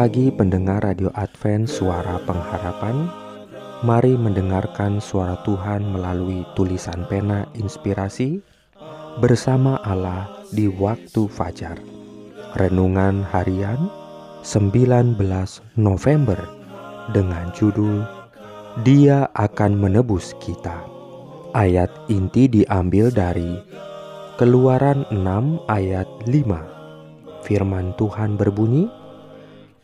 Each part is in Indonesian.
pagi pendengar Radio Advent Suara Pengharapan Mari mendengarkan suara Tuhan melalui tulisan pena inspirasi bersama Allah di waktu fajar. Renungan harian 19 November dengan judul Dia akan menebus kita. Ayat inti diambil dari Keluaran 6 ayat 5. Firman Tuhan berbunyi,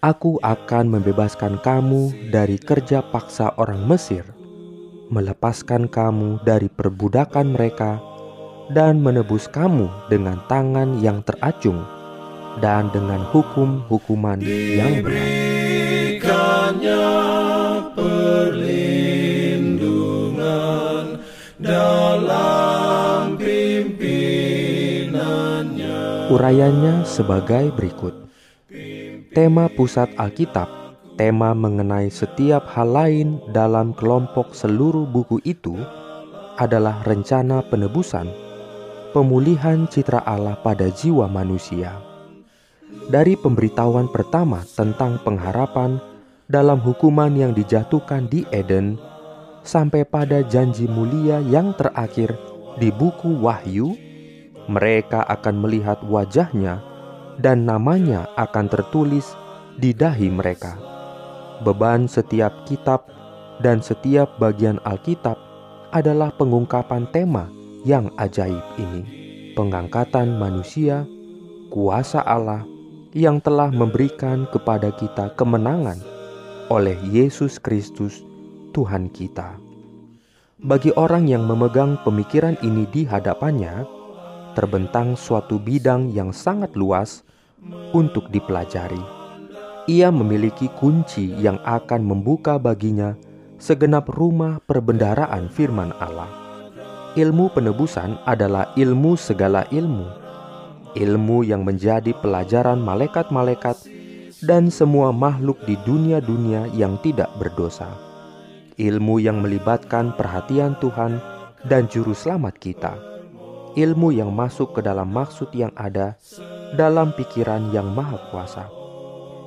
Aku akan membebaskan kamu dari kerja paksa orang Mesir, melepaskan kamu dari perbudakan mereka, dan menebus kamu dengan tangan yang teracung dan dengan hukum-hukuman yang berat. perlindungan dalam pimpinannya. Urayanya sebagai berikut. Tema pusat Alkitab, tema mengenai setiap hal lain dalam kelompok seluruh buku itu adalah rencana penebusan, pemulihan citra Allah pada jiwa manusia. Dari pemberitahuan pertama tentang pengharapan dalam hukuman yang dijatuhkan di Eden sampai pada janji mulia yang terakhir di buku Wahyu, mereka akan melihat wajahnya dan namanya akan tertulis di dahi mereka. Beban setiap kitab dan setiap bagian Alkitab adalah pengungkapan tema yang ajaib ini, pengangkatan manusia, kuasa Allah yang telah memberikan kepada kita kemenangan oleh Yesus Kristus, Tuhan kita. Bagi orang yang memegang pemikiran ini di hadapannya, terbentang suatu bidang yang sangat luas untuk dipelajari. Ia memiliki kunci yang akan membuka baginya segenap rumah perbendaraan firman Allah. Ilmu penebusan adalah ilmu segala ilmu, ilmu yang menjadi pelajaran malaikat-malaikat dan semua makhluk di dunia-dunia yang tidak berdosa. Ilmu yang melibatkan perhatian Tuhan dan juru selamat kita. Ilmu yang masuk ke dalam maksud yang ada dalam pikiran yang maha kuasa,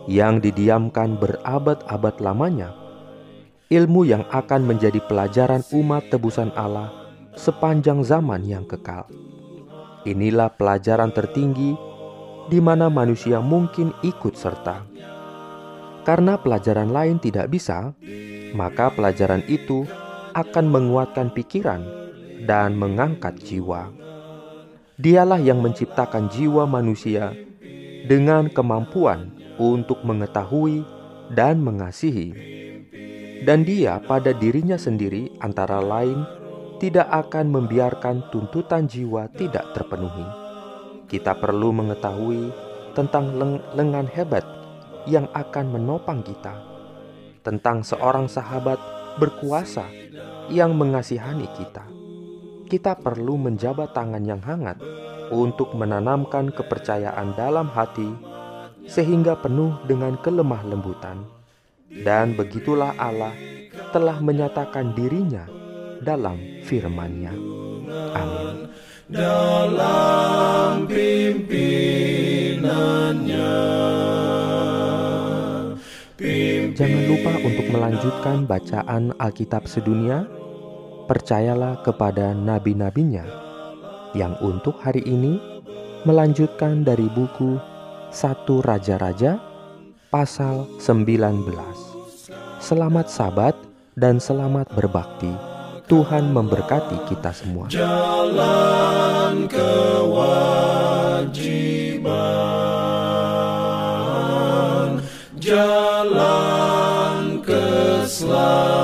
yang didiamkan berabad-abad lamanya, ilmu yang akan menjadi pelajaran umat tebusan Allah sepanjang zaman yang kekal. Inilah pelajaran tertinggi di mana manusia mungkin ikut serta. Karena pelajaran lain tidak bisa, maka pelajaran itu akan menguatkan pikiran dan mengangkat jiwa. Dialah yang menciptakan jiwa manusia dengan kemampuan untuk mengetahui dan mengasihi. Dan dia pada dirinya sendiri antara lain tidak akan membiarkan tuntutan jiwa tidak terpenuhi. Kita perlu mengetahui tentang leng lengan hebat yang akan menopang kita, tentang seorang sahabat berkuasa yang mengasihani kita kita perlu menjabat tangan yang hangat untuk menanamkan kepercayaan dalam hati sehingga penuh dengan kelemah lembutan. Dan begitulah Allah telah menyatakan dirinya dalam firman-Nya. Amin. Dalam pimpinannya. Jangan lupa untuk melanjutkan bacaan Alkitab sedunia percayalah kepada nabi-nabinya yang untuk hari ini melanjutkan dari buku Satu Raja-Raja pasal 19. Selamat sabat dan selamat berbakti. Tuhan memberkati kita semua. Jalan kewajiban, jalan keselamatan.